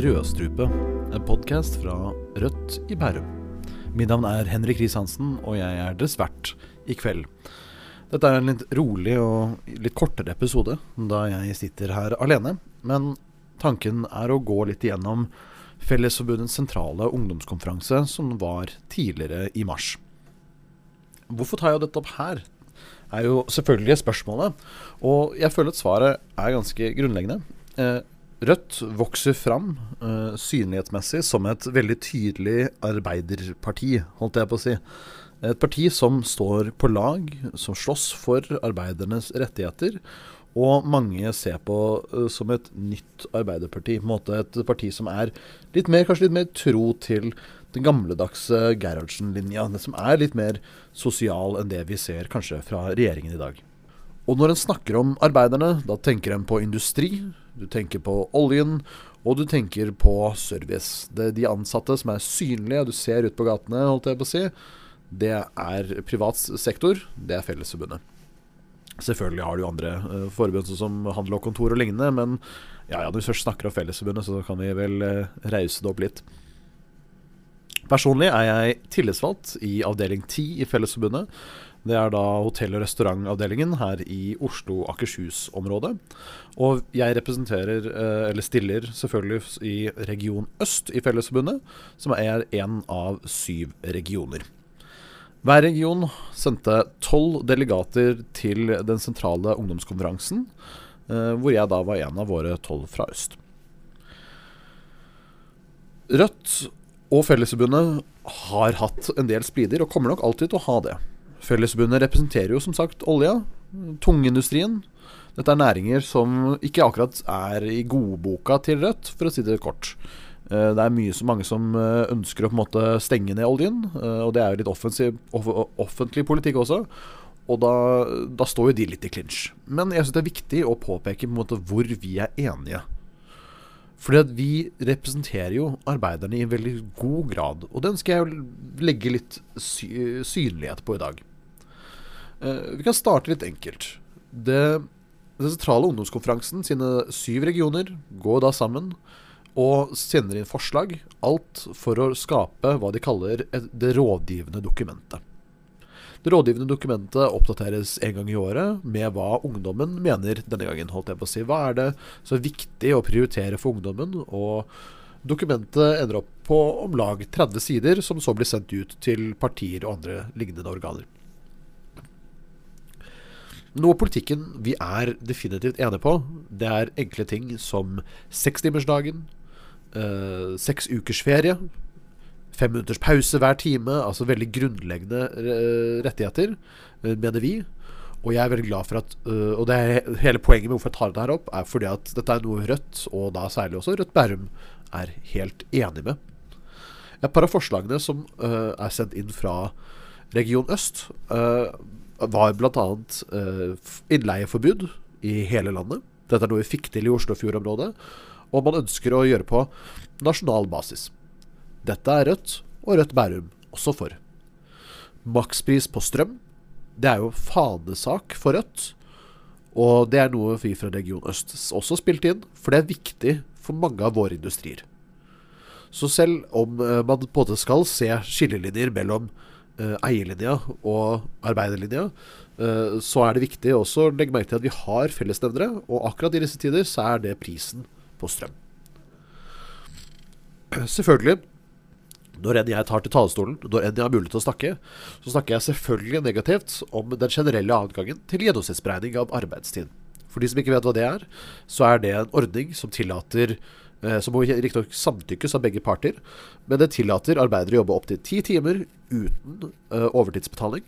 Rødstrupe, en podkast fra Rødt i Bærum. Mitt navn er Henrik Riis-Hansen, og jeg er deres i kveld. Dette er en litt rolig og litt kortere episode, da jeg sitter her alene. Men tanken er å gå litt igjennom Fellesforbundets sentrale ungdomskonferanse, som var tidligere i mars. Hvorfor tar jeg dette opp her? er jo selvfølgelig spørsmålet. Og jeg føler at svaret er ganske grunnleggende. Eh, Rødt vokser fram uh, synlighetsmessig som et veldig tydelig arbeiderparti, holdt jeg på å si. Et parti som står på lag, som slåss for arbeidernes rettigheter. Og mange ser på uh, som et nytt arbeiderparti. På en måte Et parti som er litt mer, kanskje litt mer tro til den gamledagse Gerhardsen-linja. Det som er litt mer sosial enn det vi ser kanskje fra regjeringen i dag. Og når en snakker om arbeiderne, da tenker en på industri, du tenker på oljen, og du tenker på service. Det er de ansatte som er synlige, du ser ut på gatene, holdt jeg på å si. Det er privat sektor, det er Fellesforbundet. Selvfølgelig har du andre uh, forbund som handel og kontor og lignende, men ja, ja, når vi først snakker om Fellesforbundet, så kan vi vel uh, rause det opp litt. Personlig er jeg tillitsvalgt i avdeling 10 i Fellesforbundet. Det er da hotell- og restaurantavdelingen her i Oslo-Akershus-området. Og jeg representerer, eh, eller stiller selvfølgelig i region øst i Fellesforbundet, som er én av syv regioner. Hver region sendte tolv delegater til den sentrale ungdomskonferansen, eh, hvor jeg da var en av våre tolv fra øst. Rødt og Fellesforbundet har hatt en del splider, og kommer nok alltid til å ha det. Fellesforbundet representerer jo som sagt olja, tungindustrien. Dette er næringer som ikke akkurat er i godboka til Rødt, for å si det kort. Eh, det er mye så mange som eh, ønsker å på en måte stenge ned oljen, eh, og det er jo litt offensiv, offentlig politikk også. Og da, da, står jo de litt i clinch. Men jeg syns det er viktig å påpeke på en måte hvor vi er enige. Fordi at vi representerer jo arbeiderne i en veldig god grad. Og den skal jeg legge litt sy synlighet på i dag. Uh, vi kan starte litt enkelt. Det, den sentrale ungdomskonferansen sine syv regioner går da sammen og sender inn forslag. Alt for å skape hva de kaller det rådgivende dokumentet. Det rådgivende dokumentet oppdateres en gang i året med hva ungdommen mener denne gangen. holdt jeg på å si. Hva er det er viktig å prioritere for ungdommen? Og dokumentet ender opp på om lag 30 sider, som så blir sendt ut til partier og andre lignende organer. Noe av politikken vi er definitivt enige på, det er enkle ting som sekstimersdagen, eh, seks ukers ferie, fem minutters pause hver time. Altså veldig grunnleggende uh, rettigheter, uh, mener vi. Og jeg er veldig glad for at uh, Og det er hele poenget med hvorfor jeg tar det her opp, er fordi at dette er noe Rødt, og da særlig også Rødt Bærum, er helt enig med. Et par av forslagene som er sendt inn fra Region Øst, var bl.a. Uh, innleieforbud i hele landet. Dette er noe vi fikk til i Oslofjordområdet. Og man ønsker å gjøre på nasjonal basis. Dette er Rødt, og Rødt Bærum også for. Makspris på strøm, det er jo fanesak for Rødt. Og det er noe vi fra Region Øst også spilte inn, for det er viktig for mange av våre industrier. Så selv om uh, man på en måte skal se skillelinjer mellom eierlinja og arbeiderlinja, uh, så er det viktig også å legge merke til at vi har fellesnevnere, og akkurat i disse tider så er det prisen på strøm. Selvfølgelig når enn jeg tar til talerstolen, når enn jeg har mulighet til å snakke, så snakker jeg selvfølgelig negativt om den generelle adgangen til gjennomsnittsberegning av arbeidstid. For de som ikke vet hva det er, så er det en ordning som tillater eh, som må riktignok samtykkes av begge parter, men det tillater arbeidere å jobbe opptil ti timer uten uh, overtidsbetaling.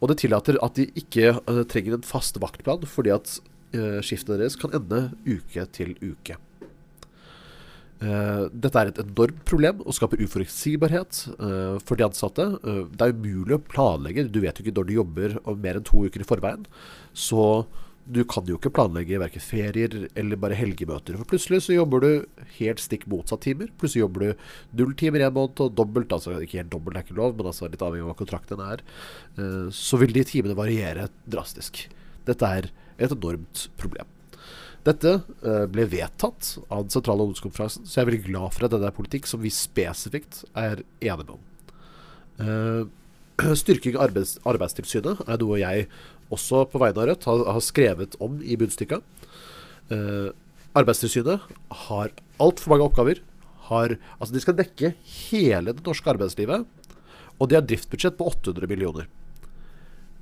Og det tillater at de ikke uh, trenger en fast vaktplan, fordi at uh, skiftene deres kan ende uke til uke. Dette er et enormt problem og skaper uforutsigbarhet for de ansatte. Det er umulig å planlegge. Du vet jo ikke når du jobber mer enn to uker i forveien. Så du kan jo ikke planlegge verken ferier eller bare helgemøter. For plutselig så jobber du helt stikk motsatt timer. Plutselig jobber du null timer i en måned og dobbelt. Altså ikke helt dobbelt, det er ikke lov, men altså litt avhengig av hva kontrakten er. så vil de timene variere drastisk. Dette er et enormt problem. Dette eh, ble vedtatt av den sentrale ungdomskonferansen, så jeg er veldig glad for at dette er politikk som vi spesifikt er enige om. Eh, styrking av arbeids, Arbeidstilsynet er noe jeg også på vegne av Rødt har, har skrevet om i bunnstykka. Eh, Arbeidstilsynet har altfor mange oppgaver. Har, altså de skal dekke hele det norske arbeidslivet. Og de har driftsbudsjett på 800 millioner.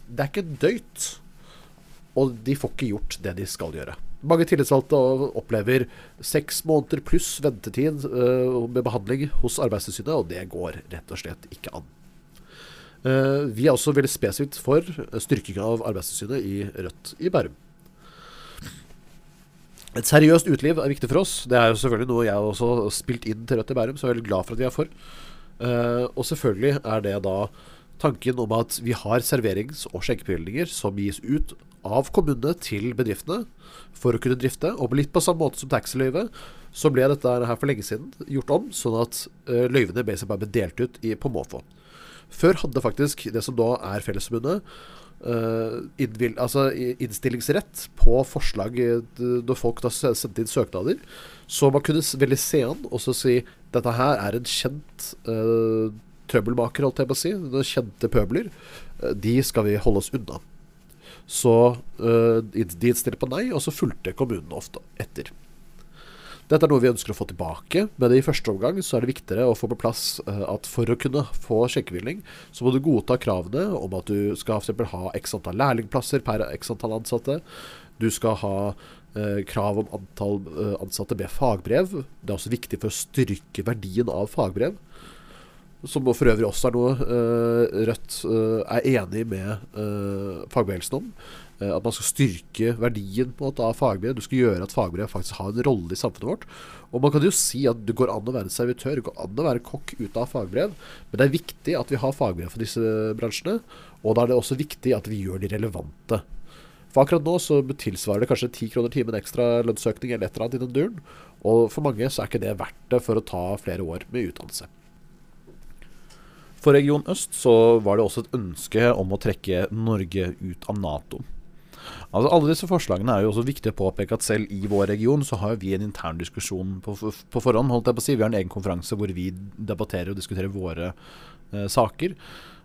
Det er ikke døyt. Og de får ikke gjort det de skal gjøre. Mange tillitsvalgte opplever seks måneder pluss ventetid uh, med behandling hos Arbeidstilsynet, og det går rett og slett ikke an. Uh, vi er også veldig spesifikt for styrking av Arbeidstilsynet i Rødt i Bærum. Et seriøst uteliv er viktig for oss. Det er jo selvfølgelig noe jeg også har spilt inn til Rødt i Bærum, så jeg er veldig glad for at vi er for. Uh, og selvfølgelig er det da tanken om at vi har serverings- og skjenkebevilgninger som gis ut av kommunene til bedriftene for å kunne drifte. Og litt på samme måte som taxiløyvet, så ble dette her for lenge siden gjort om, sånn at uh, løyvene ble delt ut på måfå. Før hadde faktisk det som da er Fellesforbundet, uh, innvil, altså innstillingsrett på forslag når folk da sendte inn søknader. Så man kunne veldig se an og så si dette her er en kjent uh, trøbbelmaker, holdt jeg på å si. Kjente pøbler. Uh, de skal vi holde oss unna. Så de innstilte på nei, og så fulgte kommunene ofte etter. Dette er noe vi ønsker å få tilbake, men i første omgang så er det viktigere å få på plass uh, at for å kunne få skjenkebevilgning, så må du godta kravene om at du skal f.eks. ha x antall lærlingplasser per x antall ansatte. Du skal ha eh, krav om antall uh, ansatte med fagbrev. Det er også viktig for å styrke verdien av fagbrev. Som for øvrig også er noe Rødt er enig med fagbevegelsen om. Eh, at man skal styrke verdien på at av fagbrev. Du skal gjøre at fagbrev faktisk har en rolle i samfunnet vårt. Og man kan jo si at det går an å være servitør, det går an å være kokk uten å ha fagbrev. Men det er viktig at vi har fagbrev for disse bransjene. Og da er det også viktig at vi gjør de relevante. For akkurat nå så tilsvarer det kanskje ti kroner timen ekstra lønnsøkning eller et eller annet i den duren. Og for mange så er ikke det verdt det for å ta flere år med utdannelse. For Region Øst så var det også et ønske om å trekke Norge ut av Nato. Altså Alle disse forslagene er jo også viktig å påpeke at selv i vår region så har vi en intern diskusjon på, på forhånd. holdt jeg på å si. Vi har en egen konferanse hvor vi debatterer og diskuterer våre eh, saker.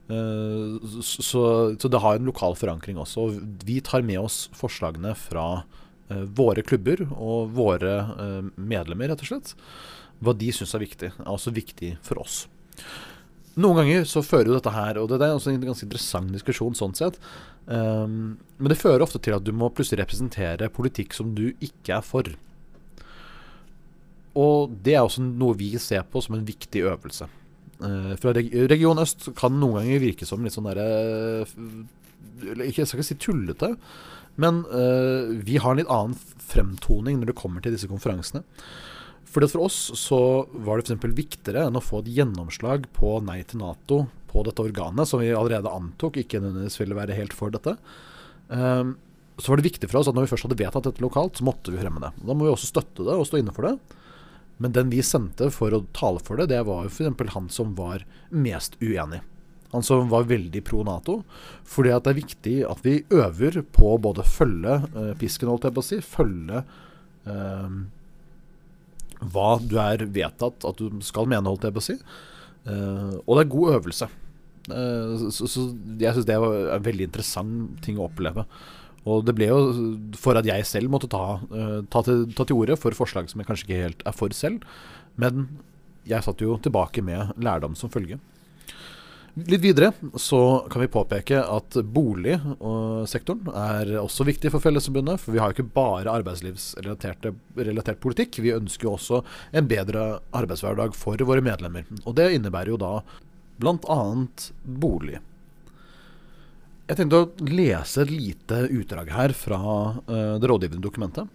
Eh, så, så, det har en lokal forankring også. Vi tar med oss forslagene fra eh, våre klubber og våre uh, medlemmer, rett og slett. Hva de syns er viktig, er også viktig for oss. Noen ganger så fører jo dette her, og det er også en ganske interessant diskusjon sånn sett, Um, men det fører ofte til at du må plutselig representere politikk som du ikke er for. Og det er også noe vi ser på som en viktig øvelse. Uh, fra reg Region Øst kan noen ganger virke som litt sånn derre Jeg skal ikke si tullete, men uh, vi har en litt annen fremtoning når det kommer til disse konferansene. Fordi For oss så var det f.eks. viktigere enn å få et gjennomslag på Nei til Nato på dette organet, som vi allerede antok ikke nødvendigvis ville være helt for dette. Um, så var det viktig for oss at når vi først hadde vedtatt dette lokalt, så måtte vi fremme det. Da må vi også støtte det og stå inne for det. Men den vi sendte for å tale for det, det var jo f.eks. han som var mest uenig. Han som var veldig pro Nato. Fordi at det er viktig at vi øver på både følge uh, pisken, holdt jeg på å si, følge uh, hva du er vedtatt at du skal mene, holdt jeg på å si. Uh, og det er god øvelse. Uh, så, jeg syns det var en veldig interessant ting å oppleve. Og det ble jo for at jeg selv måtte ta, uh, ta, til, ta til orde for forslag som jeg kanskje ikke helt er for selv. Men jeg satt jo tilbake med lærdom som følge. Litt videre så kan vi påpeke at boligsektoren er også viktig for Fellesforbundet. For vi har jo ikke bare arbeidslivsrelatert politikk. Vi ønsker jo også en bedre arbeidshverdag for våre medlemmer. Og det innebærer jo da bl.a. bolig. Jeg tenkte å lese et lite utdrag her fra uh, det rådgivende dokumentet.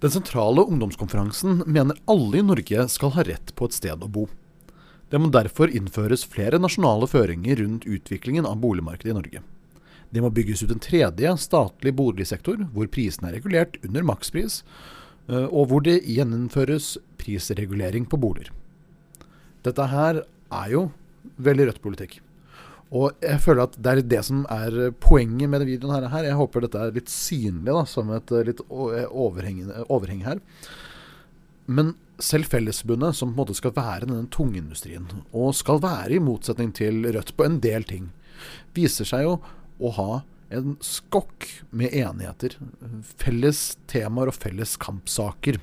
Den sentrale ungdomskonferansen mener alle i Norge skal ha rett på et sted å bo. Det må derfor innføres flere nasjonale føringer rundt utviklingen av boligmarkedet i Norge. Det må bygges ut en tredje statlig boligsektor, hvor prisene er regulert under makspris, eh, og hvor det gjennomføres prisregulering på boliger. Dette her er jo veldig rødt politikk. Og jeg føler at det er det som er poenget med denne videoen her. Jeg håper dette er litt synlig da, som et litt overheng her. Men selv Fellesforbundet, som på en måte skal være denne tungindustrien, og skal være i motsetning til Rødt på en del ting, viser seg jo å ha en skokk med enigheter. Felles temaer og felles kampsaker.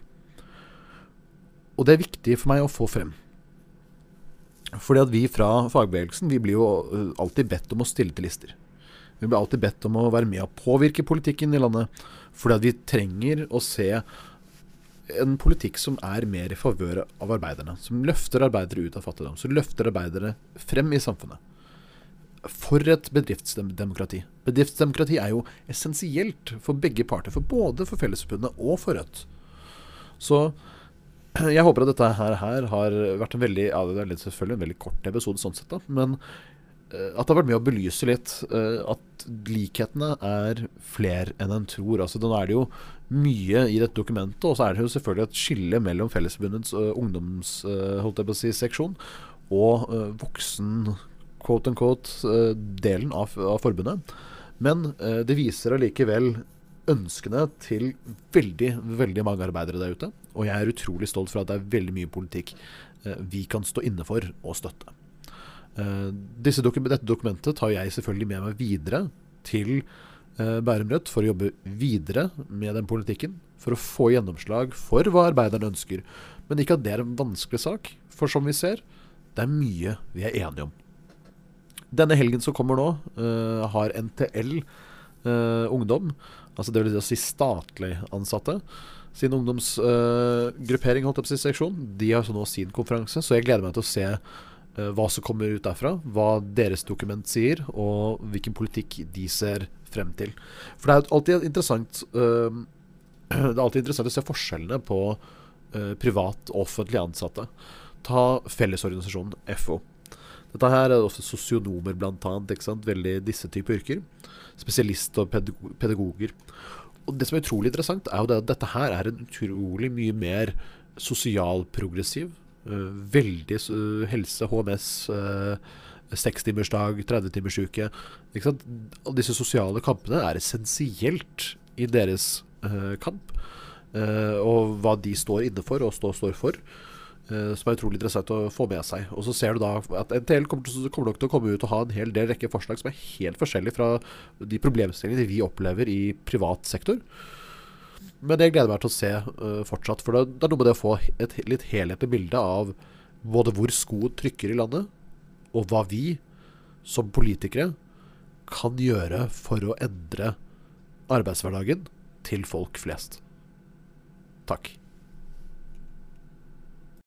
Og det er viktig for meg å få frem. Fordi at vi fra fagbevegelsen vi blir jo alltid bedt om å stille til lister. Vi blir alltid bedt om å være med og påvirke politikken i landet. Fordi at vi trenger å se en politikk som er mer i favør av arbeiderne. Som løfter arbeidere ut av fattigdom. Som løfter arbeidere frem i samfunnet. For et bedriftsdemokrati. Bedriftsdemokrati er jo essensielt for begge parter. For både for Fellesforbundet og for Rødt. Så jeg håper at dette her, her har vært en veldig ja, det er selvfølgelig en veldig kort episode sånn sett, da, men at det har vært med å belyse litt uh, at likhetene er flere enn en tror. Altså, Nå er det jo mye i dette dokumentet, og så er det jo selvfølgelig et skille mellom Fellesforbundets uh, ungdomsseksjon uh, og voksen quote unquote delen av, av forbundet. Men det viser allikevel ønskene til veldig, veldig mange arbeidere der ute. Og jeg er utrolig stolt for at det er veldig mye politikk eh, vi kan stå inne for og støtte. Eh, dokum dette dokumentet tar jeg selvfølgelig med meg videre til eh, Bærum Rødt for å jobbe videre med den politikken. For å få gjennomslag for hva arbeiderne ønsker. Men ikke at det er en vanskelig sak. For som vi ser, det er mye vi er enige om. Denne helgen som kommer nå, uh, har NTL uh, Ungdom altså det vil si statlig ansatte, sin ungdomsgruppering, uh, holdt jeg på seksjon, de har nå sin konferanse. Så jeg gleder meg til å se hva som kommer ut derfra. Hva deres dokument sier, og hvilken politikk de ser frem til. For det er alltid interessant uh, Det er alltid interessant å se forskjellene på privat og offentlig ansatte. Ta Fellesorganisasjonen, FO. Dette her er ofte sosionomer, blant annet. Veldig disse typer yrker spesialist og pedagoger. Og Det som er utrolig interessant, er jo at dette her er en utrolig mye mer sosialprogressiv. Uh, veldig uh, helse, HMS, uh, sekstimersdag, 30-timersuke. Disse sosiale kampene er essensielt i deres kamp. og hva de står inne for og står, for. Som er utrolig interessant å få med seg. Og så ser du da at NTL kommer, til, kommer nok til å komme ut og ha en hel del rekke forslag som er helt forskjellige fra de problemstillingene vi opplever i privat sektor. Men det gleder jeg meg til å se uh, fortsatt. For det, det, er noe med det å få et litt helhetlig bilde av både hvor skoen trykker i landet, og hva vi som politikere kan gjøre for å endre arbeidshverdagen til folk flest. Takk.